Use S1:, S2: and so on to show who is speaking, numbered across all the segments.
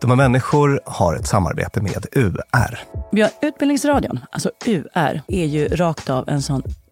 S1: De här människor har ett samarbete med UR.
S2: Ja, Utbildningsradion, alltså UR, är ju rakt av en sån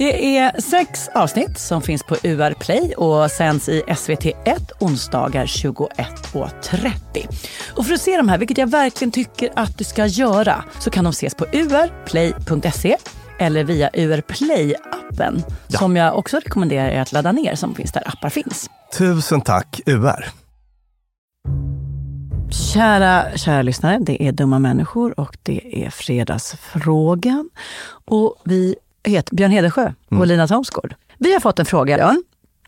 S2: Det är sex avsnitt som finns på UR Play och sänds i SVT1 onsdagar 21.30. Och för att se de här, vilket jag verkligen tycker att du ska göra, så kan de ses på urplay.se eller via UR Play-appen ja. som jag också rekommenderar er att ladda ner som finns där appar finns.
S1: Tusen tack UR!
S2: Kära, kära lyssnare, det är Dumma människor och det är Fredagsfrågan. Och vi heter Björn Hedesjö och mm. Lina Thomsgård. Vi har fått en fråga, Björn,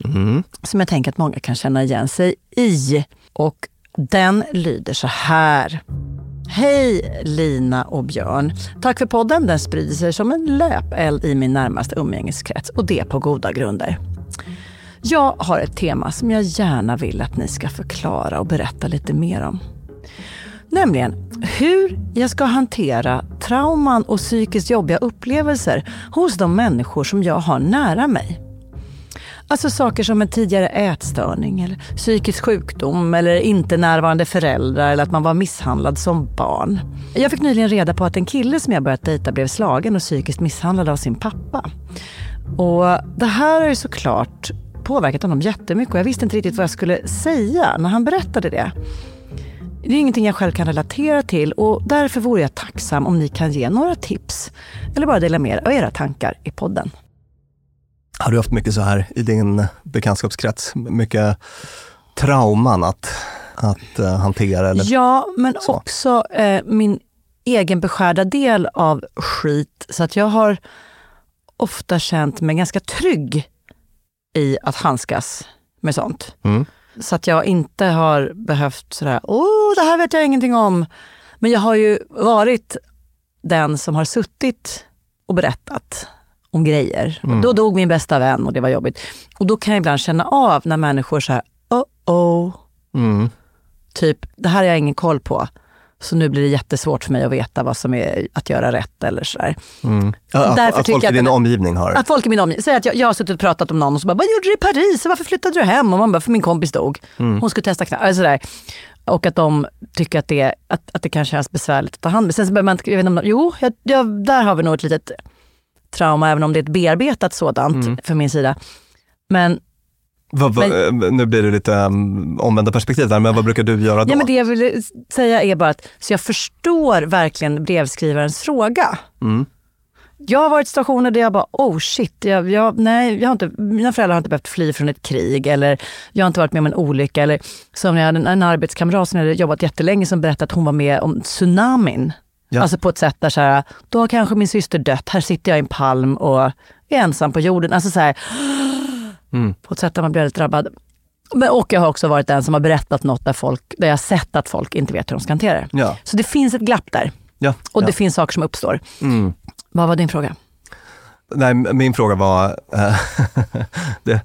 S2: mm. som jag tänker att många kan känna igen sig i. Och den lyder så här. Hej Lina och Björn. Tack för podden. Den sprider sig som en löpeld i min närmaste umgängeskrets och det på goda grunder. Jag har ett tema som jag gärna vill att ni ska förklara och berätta lite mer om. Nämligen hur jag ska hantera trauman och psykiskt jobbiga upplevelser hos de människor som jag har nära mig. Alltså saker som en tidigare ätstörning, eller psykisk sjukdom eller inte närvarande föräldrar eller att man var misshandlad som barn. Jag fick nyligen reda på att en kille som jag börjat dejta blev slagen och psykiskt misshandlad av sin pappa. Och det här har ju såklart påverkat honom jättemycket och jag visste inte riktigt vad jag skulle säga när han berättade det. Det är ingenting jag själv kan relatera till och därför vore jag tacksam om ni kan ge några tips eller bara dela med er av era tankar i podden.
S1: Har du haft mycket så här i din bekantskapskrets? Mycket trauman att, att uh, hantera? Eller?
S2: Ja, men så. också eh, min egen beskärda del av skit. Så att jag har ofta känt mig ganska trygg i att handskas med sånt. Mm. Så att jag inte har behövt sådär, åh, det här vet jag ingenting om. Men jag har ju varit den som har suttit och berättat om grejer. Mm. Då dog min bästa vän och det var jobbigt. Och då kan jag ibland känna av när människor säger oh oh. Mm. Typ, det här har jag ingen koll på. Så nu blir det jättesvårt för mig att veta vad som är att göra rätt eller sådär.
S1: Mm. Att, att folk i din omgivning har...
S2: Att folk i min omgivning, säg att jag, jag har suttit och pratat om någon och så bara, vad gjorde du i Paris? Varför flyttade du hem? Och man bara, för min kompis dog. Mm. Hon skulle testa knark. Alltså och att de tycker att det, att, att det kan kännas besvärligt att ta hand om. Sen så behöver man inte, jag vet inte, jo, jag, jag, där har vi nog ett litet trauma, även om det är ett bearbetat sådant mm. för min sida. Men
S1: Va, va, men, eh, nu blir det lite um, omvända perspektiv där, men vad brukar du göra då?
S2: Ja, men det jag vill säga är bara att så jag förstår verkligen brevskrivarens fråga. Mm. Jag har varit i situationer där jag bara, oh shit, jag, jag, nej, jag har inte, mina föräldrar har inte behövt fly från ett krig eller jag har inte varit med om en olycka. Eller som jag hade en, en arbetskamrat som jag hade jobbat jättelänge som berättade att hon var med om tsunamin. Ja. Alltså på ett sätt där så här, då har kanske min syster dött, här sitter jag i en palm och är ensam på jorden. Alltså så här, Mm. På ett sätt där man blir väldigt drabbad. Men, och jag har också varit den som har berättat något där, folk, där jag sett att folk inte vet hur de ska hantera det. Ja. Så det finns ett glapp där. Ja, och ja. det finns saker som uppstår. Mm. Vad var din fråga?
S1: Nej, min fråga var, eh, det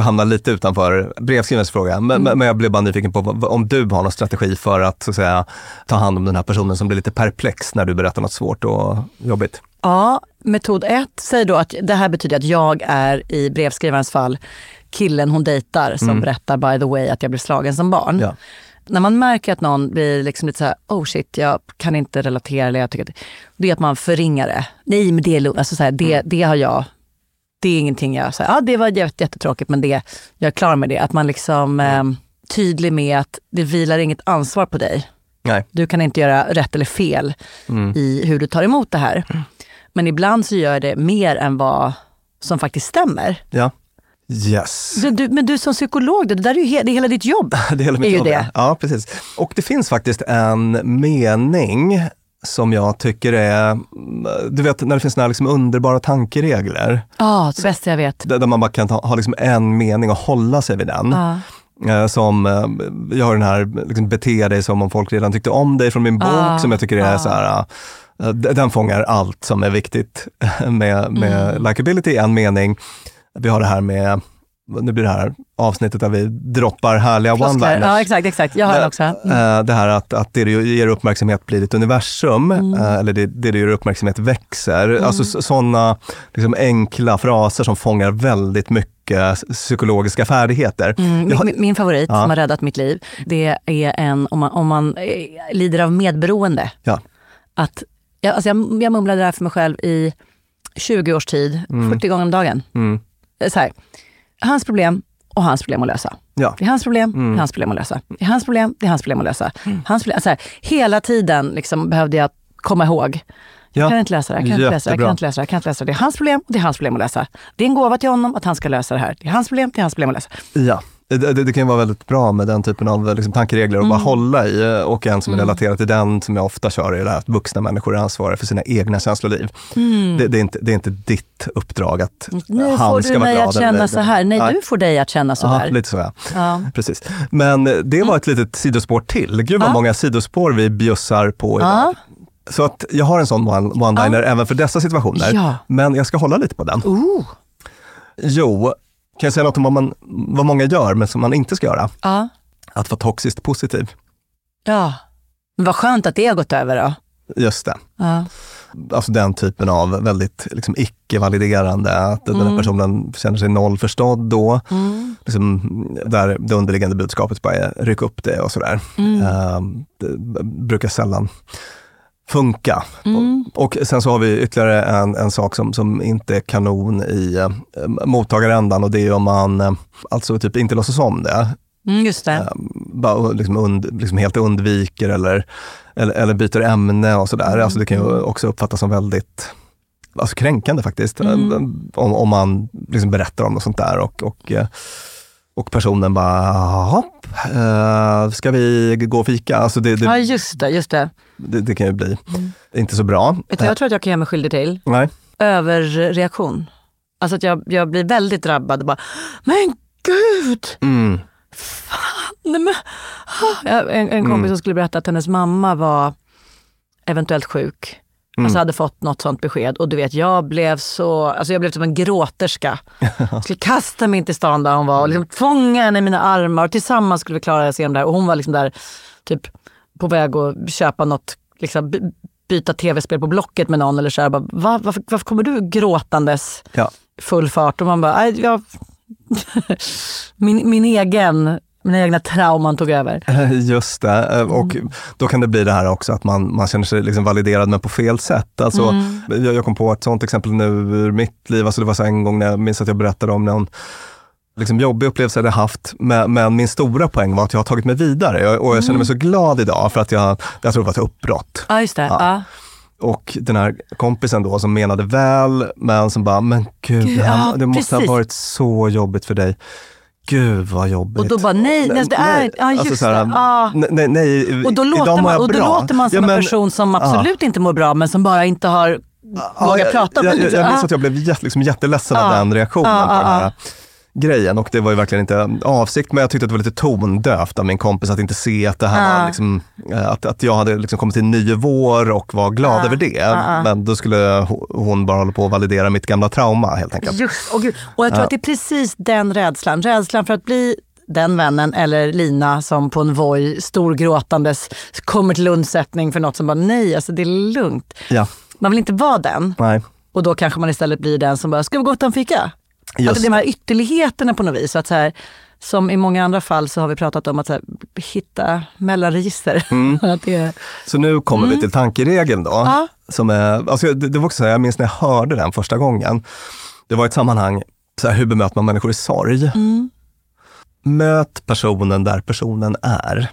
S1: hamnar lite utanför brevskrivarens fråga, men, mm. men jag blev bara nyfiken på om du har någon strategi för att, så att säga, ta hand om den här personen som blir lite perplex när du berättar något svårt och jobbigt.
S2: Ja, metod ett säger då att det här betyder att jag är i brevskrivarens fall killen hon dejtar som mm. berättar by the way att jag blev slagen som barn. Ja. När man märker att någon blir liksom lite så här, oh shit, jag kan inte relatera. Eller jag tycker att, det är att man förringar det. Nej, men det är lugnt. Alltså så här, det, mm. det har jag. Det är ingenting jag... Här, ja, det var jättetråkigt, men det, jag är klar med det. Att man liksom eh, tydlig med att det vilar inget ansvar på dig.
S1: Nej.
S2: Du kan inte göra rätt eller fel mm. i hur du tar emot det här. Mm. Men ibland så gör det mer än vad som faktiskt stämmer.
S1: Ja. Yes.
S2: Du, du, men du som psykolog, det där är ju he, det är hela ditt jobb.
S1: det är hela mitt är jobb, det. Ja, precis. Och det finns faktiskt en mening som jag tycker är, du vet när det finns några liksom underbara tankeregler.
S2: Ja, oh, det bästa jag vet.
S1: Där, man bara kan ta, ha liksom en mening och hålla sig vid den. Oh. Som, eh, jag har den här, liksom, bete dig som om folk redan tyckte om dig från min bok, oh. som jag tycker är så här, eh, den fångar allt som är viktigt med, med mm. likability i en mening. Vi har det här med nu blir det här avsnittet där vi droppar härliga one-liners.
S2: Ja, exakt, exakt. Jag har den också.
S1: Mm. Det här att, att det du ger uppmärksamhet blir ditt universum, mm. Eh, eller det, det du ger uppmärksamhet växer. Mm. Alltså sådana liksom enkla fraser som fångar väldigt mycket psykologiska färdigheter.
S2: Mm, har, min, min, favorit ja. som har räddat mitt liv, det är en om man, om man eh, lider av medberoende.
S1: Ja.
S2: Att, jag, alltså jag, jag mumlade det här för mig själv i 20 års tid, 40 mm. gånger om dagen.
S1: Mm.
S2: Så här, hans problem och hans problem att lösa.
S1: Ja.
S2: Det är hans problem, mm. hans problem att lösa. Det är hans problem, det är hans problem att lösa. Mm. Hans problem, så här, hela tiden liksom behövde jag komma ihåg. Jag kan inte lösa det, jag kan inte lösa det, jag kan inte lösa det, jag kan inte lösa det. Det är hans problem och det är hans problem att lösa. Det är en gåva till honom att han ska lösa det här. Det är hans problem, det är hans problem att lösa.
S1: Ja. Det, det, kan vara väldigt bra med den typen av liksom, tankeregler att mm. bara hålla i. Och en som är mm. relaterad till den som jag ofta kör är det här att vuxna människor är ansvariga för sina egna känsloliv. Mm. Det, det, är inte, det är inte ditt uppdrag att
S2: nu han ska vara glad. Nu får du mig att känna så här. Nej, Nej, du får dig att känna så
S1: här. Ja, lite så ja. ja. Precis. Men det var ett litet sidospår till. Gud vad ja. många sidospår vi bjussar på idag. Ja. Så att jag har en sån one-liner även för dessa situationer. Men jag ska hålla lite på den.
S2: Uh.
S1: Jo, kan jag säga något om vad, man, vad många gör, men som man inte ska göra?
S2: Ja.
S1: Att vara toxiskt positiv.
S2: Ja, men vad skönt att det har gått över då.
S1: Just det.
S2: Ja.
S1: Alltså den typen av väldigt liksom, icke-validerande, att mm. den här personen känner sig nollförstådd då.
S2: Mm.
S1: Liksom, där det underliggande budskapet bara är ryck upp det och sådär.
S2: Mm.
S1: Uh, det brukar sällan funka.
S2: Mm.
S1: Och, sen så har vi ytterligare en, en sak som, som inte är kanon i eh, mottagarändan och det är om man eh, alltså typ inte låtsas om det.
S2: Mm, just det. Eh,
S1: bara liksom, und, liksom helt undviker eller, eller, eller byter ämne och sådär. Mm. Alltså det kan ju också uppfattas som väldigt alltså kränkande faktiskt. Mm. Om, om man liksom berättar om något sånt där och, och eh, och personen bara, hopp, uh, ska vi gå och fika? Alltså det, det,
S2: ja, just det. Just det.
S1: det, det kan ju bli mm. inte så bra.
S2: Vet jag tror att jag kan göra mig skyldig till
S1: Nej.
S2: överreaktion. Alltså att jag, jag blir väldigt drabbad och bara, men gud!
S1: Mm.
S2: Fan, nej men, ah. en, en kompis mm. som skulle berätta att hennes mamma var eventuellt sjuk. Mm. Alltså hade fått något sånt besked. Och du vet, jag blev så, alltså jag blev som en gråterska. Jag skulle kasta mig in till stan där hon var och liksom fånga henne i mina armar. Och tillsammans skulle vi klara oss igenom det här. Och hon var liksom där, typ på väg att köpa något, liksom byta tv-spel på Blocket med någon eller så här. Bara, Va, varför, varför kommer du gråtandes
S1: ja.
S2: full fart? Och man bara, jag, min, min egen mina egna trauman tog över.
S1: Just det, eh, och mm. då kan det bli det här också att man, man känner sig liksom validerad men på fel sätt. Alltså, mm. jag, jag kom på ett sånt exempel nu ur mitt liv. Alltså det var så en gång när jag minns att jag berättade om någon liksom jobbig upplevelse jag hade haft, men, men, min stora poäng var att jag har tagit mig vidare och, och jag känner mig så glad idag för att jag, jag tror det var ett uppbrott.
S2: Ja, just det. Ja. Ja.
S1: Och den här kompisen då som menade väl, men som bara, men gud, gud ja, det måste precis. ha varit så jobbigt för dig. Gud vad jobbigt.
S2: Och då bara nej, nej det är, ja just alltså, här, det. Ah.
S1: Nej, nej,
S2: och då låter man, och då låter man som ja, men, en person som absolut ah. inte mår bra men som bara inte har ah, vågat prata.
S1: Jag, jag, jag, jag minns att jag blev jätte, liksom, jätteledsen av den reaktionen. på den här. Grejen och det var ju verkligen inte avsikt men jag tyckte att det var lite tondövt av min kompis att inte se att det här
S2: Ja.
S1: var liksom, eh, att, att jag hade liksom kommit till en ny vår och var glad
S2: Ja.
S1: över det.
S2: Ja.
S1: Men då skulle ho- hon bara hålla på att validera mitt gamla trauma helt enkelt.
S2: Just, och, gud. och jag tror att det är precis den rädslan. Rädslan för att bli den vännen eller Lina som på en Voi storgråtandes kommer till undsättning för något som bara nej, alltså det är lugnt. Man vill inte vara den
S1: nej.
S2: och då kanske man istället blir den som bara, ska vi gå och ta en fika?
S1: Just
S2: Alltså de här ytterligheterna på något vis. Att så här, som i många andra fall så har vi pratat om att här, hitta mellanregister.
S1: Mm.
S2: att det
S1: Så nu kommer vi till tankeregeln då.
S2: Ja.
S1: Som är, alltså det, det var också jag minns när jag hörde den första gången. Det var ett sammanhang, så här, hur bemöter man människor i sorg?
S2: mm,
S1: Möt personen där personen är.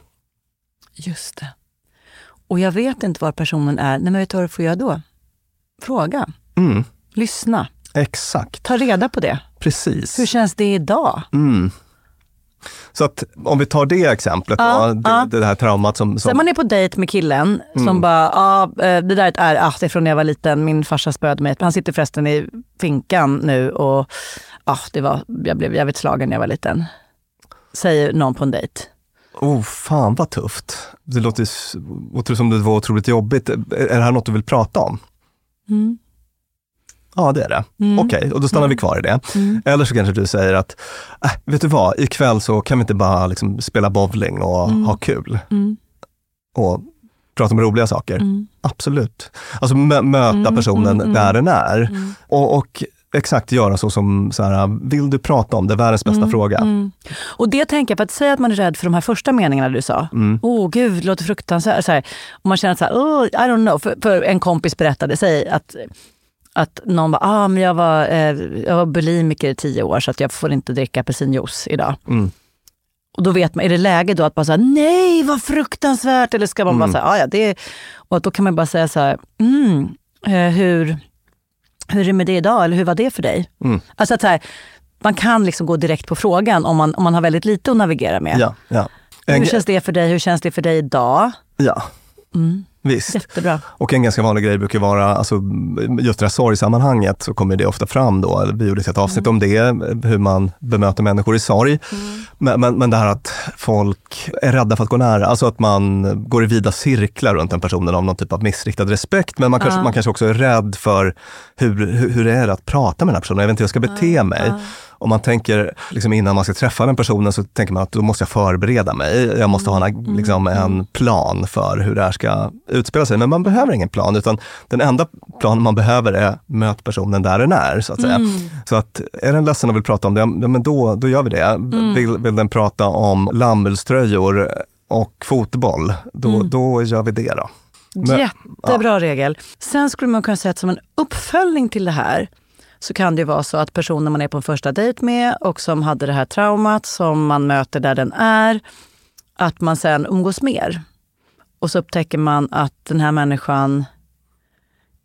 S2: just det. Och jag vet inte var personen är. Nej, men vet du vad du får göra då? Fråga.
S1: Mm,
S2: Lyssna.
S1: Exakt,
S2: Ta reda på det.
S1: precis.
S2: Hur känns det idag?
S1: Mm. Så att om vi tar det exemplet
S2: Ja,
S1: då, det,
S2: ja.
S1: det här traumat som...
S2: Så
S1: som
S2: man är på dejt med killen som
S1: Mm.
S2: bara, ja eh, det där är ah, det är från när jag var liten, min farsa spöade mig. Han sitter förresten i finkan nu och ah, det var, jag blev jävligt slagen när jag var liten. Säger någon på en dejt.
S1: oh, fan vad tufft. Det låter låter som det var otroligt jobbigt. Är det här något du vill prata om?
S2: Mm.
S1: Ja, det är det.
S2: Mm.
S1: Okej, och då stannar vi kvar i det.
S2: Mm.
S1: Eller så kanske du säger att, äh, vet du vad, ikväll så kan vi inte bara liksom spela bowling och
S2: Mm.
S1: ha kul
S2: Mm.
S1: och prata om roliga saker.
S2: Mm.
S1: Absolut. Alltså mö- möta
S2: Mm,
S1: personen
S2: mm, mm.
S1: där den är.
S2: Mm.
S1: Och, och exakt göra så som, så här, vill du prata om det? Världens bästa
S2: Mm,
S1: fråga.
S2: Mm. Och det tänker jag, för att säga att man är rädd för de här första meningarna du sa.
S1: Mm.
S2: Åh oh, gud, det låter fruktansvärt. Så här, och man känner att så här, oh, I don't know. För, för en kompis berättade sig att, att någon bara, ah, men jag var, eh, jag var bulimiker i tio år så att jag får inte dricka apelsinjuice idag.
S1: Mm.
S2: Och då vet man, är det läge då att bara säga nej vad fruktansvärt eller ska man
S1: Mm.
S2: bara säga, ah, ja det är... Och då kan man bara säga så här, mm, eh, hur, hur är det med det idag eller hur var det för dig?
S1: Mm.
S2: Alltså att så här, man kan liksom gå direkt på frågan om man, om man har väldigt lite att navigera med.
S1: Ja, ja.
S2: Hur känns det för dig? Hur känns det för dig idag?
S1: ja,
S2: Mm,
S1: visst.
S2: jättebra.
S1: Och en ganska vanlig grej brukar vara, alltså, just det här sorgsammanhanget så kommer det ofta fram då, vi gjorde ett avsnitt om det, hur man bemöter människor i sorg. Men, men, men det här att folk är rädda för att gå nära, alltså att man går i vida cirklar runt den personen av någon typ av missriktad respekt. Men man kanske, man kanske också är rädd för hur, hur, hur det är att prata med den här personen, jag vet inte hur jag ska bete mig. Om man tänker, liksom innan man ska träffa den personen så tänker man att då måste jag förbereda mig. Jag måste ha en, liksom, en plan för hur det här ska utspela sig. Men man behöver ingen plan, utan den enda planen man behöver är möt personen där den är. Så att säga. Så att är den ledsen och vill prata om det, ja, men då, då gör vi det. Vill, vill den prata om lammullströjor och fotboll, då, då gör vi det. då. Men-
S2: Jättebra regel. Sen skulle man kunna säga att som en uppföljning till det här så kan det ju vara så att personen man är på en första dejt med och som hade det här traumat som man möter där den är, att man sen umgås mer. Och så upptäcker man att den här människan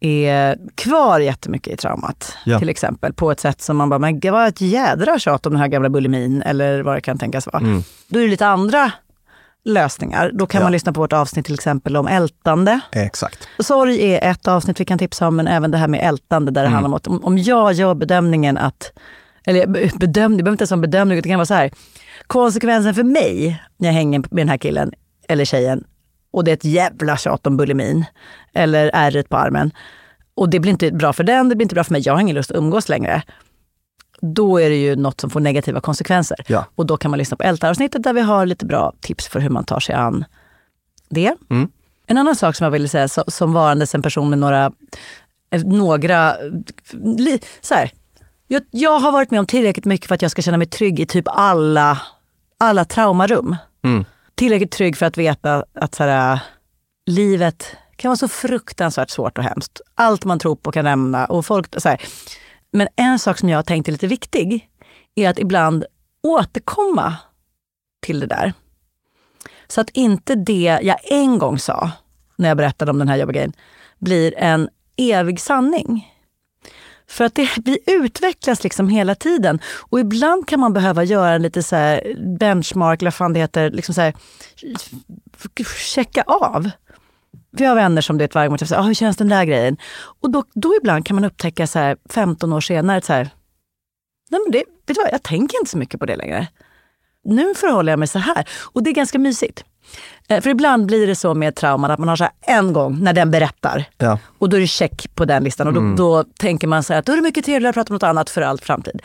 S2: är kvar jättemycket i traumat.
S1: Ja.
S2: Till exempel på ett sätt som man bara, men det var ett jädra tjat om den här gamla bulimin eller vad det kan tänkas vara.
S1: Mm.
S2: Då är det lite andra lösningar. Då kan
S1: Ja.
S2: man lyssna på vårt avsnitt till exempel om ältande.
S1: Exakt.
S2: Sorg är ett avsnitt vi kan tipsa om, men även det här med ältande där det
S1: Mm.
S2: handlar om att om, jag gör bedömningen att, eller be- bedömning, det behöver inte ens vara en bedömning, utan det kan vara så här. Konsekvensen för mig när jag hänger med den här killen eller tjejen och det är ett jävla tjat om bulimin eller ärret på armen och det blir inte bra för den, det blir inte bra för mig, jag har ingen lust att umgås längre. Då är det ju något som får negativa konsekvenser.
S1: Ja.
S2: Och då kan man lyssna på ältaravsnittet där vi har lite bra tips för hur man tar sig an det.
S1: Mm.
S2: En annan sak som jag ville säga så, som varandes en person med några, eh, några, li, så här, jag, jag har varit med om tillräckligt mycket för att jag ska känna mig trygg i typ alla, alla traumarum.
S1: Mm.
S2: Tillräckligt trygg för att veta att så här, livet kan vara så fruktansvärt svårt och hemskt. Allt man tror på kan nämna och folk, så här. Men en sak som jag har tänkt är lite viktig är att ibland återkomma till det där. Så att inte det jag en gång sa när jag berättade om den här jobbiga grejen blir en evig sanning. För att det, vi utvecklas liksom hela tiden. Och ibland kan man behöva göra en lite så här benchmark, eller vad fan det heter, liksom så här, checka av. Vi har vänner som det varje gång säger, ah, hur känns den där grejen? Och då, då ibland kan man upptäcka så här 15 år senare, så här, Nej, men det, vet du vad, jag tänker inte så mycket på det längre. Nu förhåller jag mig så här. Och det är ganska mysigt. Eh, För ibland blir det så med trauman att man har så en gång när den berättar.
S1: Ja.
S2: Och då är det check på den listan. Och då, då tänker man så här att då är det mycket trevligare att prata om något annat för all framtid.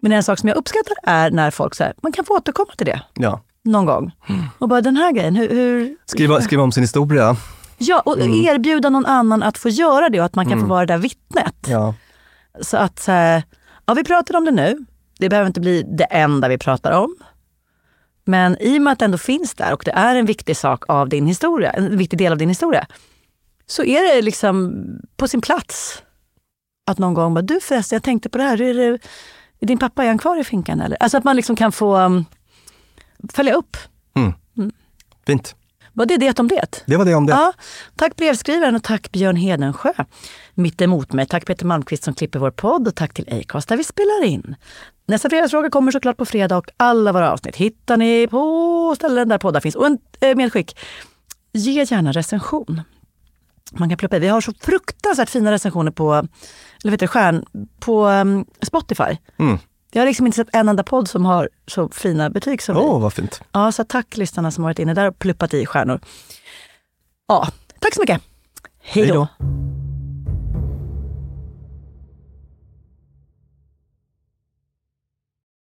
S2: Men en sak som jag uppskattar är när folk säger man kan få återkomma till det
S1: Ja.
S2: någon gång. Och bara den här grejen, hur... hur
S1: Skriva, skriva om sin historia.
S2: Ja, och erbjuda någon annan att få göra det och att man kan få vara det där vittnet.
S1: Ja.
S2: Så att, här, ja vi pratar om det nu. Det behöver inte bli det enda vi pratar om. Men i och med att det ändå finns där och det är en viktig sak av din historia, en viktig del av din historia, så är det liksom på sin plats att någon gång bara, du förresten, jag tänkte på det här, är, det, är din pappa, är han kvar i finkan eller? Alltså att man liksom kan få um, följa upp.
S1: Fint.
S2: Var det det om det?
S1: Det var det om det.
S2: Ja, tack brevskrivaren och tack Björn Hedensjö. Mitt emot mig. Tack Peter Malmqvist som klipper vår podd och tack till Acast där vi spelar in. Nästa fredagsfråga kommer såklart på fredag och alla våra avsnitt hittar ni på ställen där poddar finns. Och en eh, medskick, ge gärna recension. Man kan ploppa i. Vi har så fruktansvärt fina recensioner på, eller vet du, stjärn, på um, Spotify.
S1: Mm.
S2: Jag har liksom inte sett en enda podd som har så fina betyg som vi.
S1: Åh, vad fint.
S2: Ja, så tack lyssnarna som varit inne där och pluppat i stjärnor. Ja, tack så mycket. Hej
S1: då.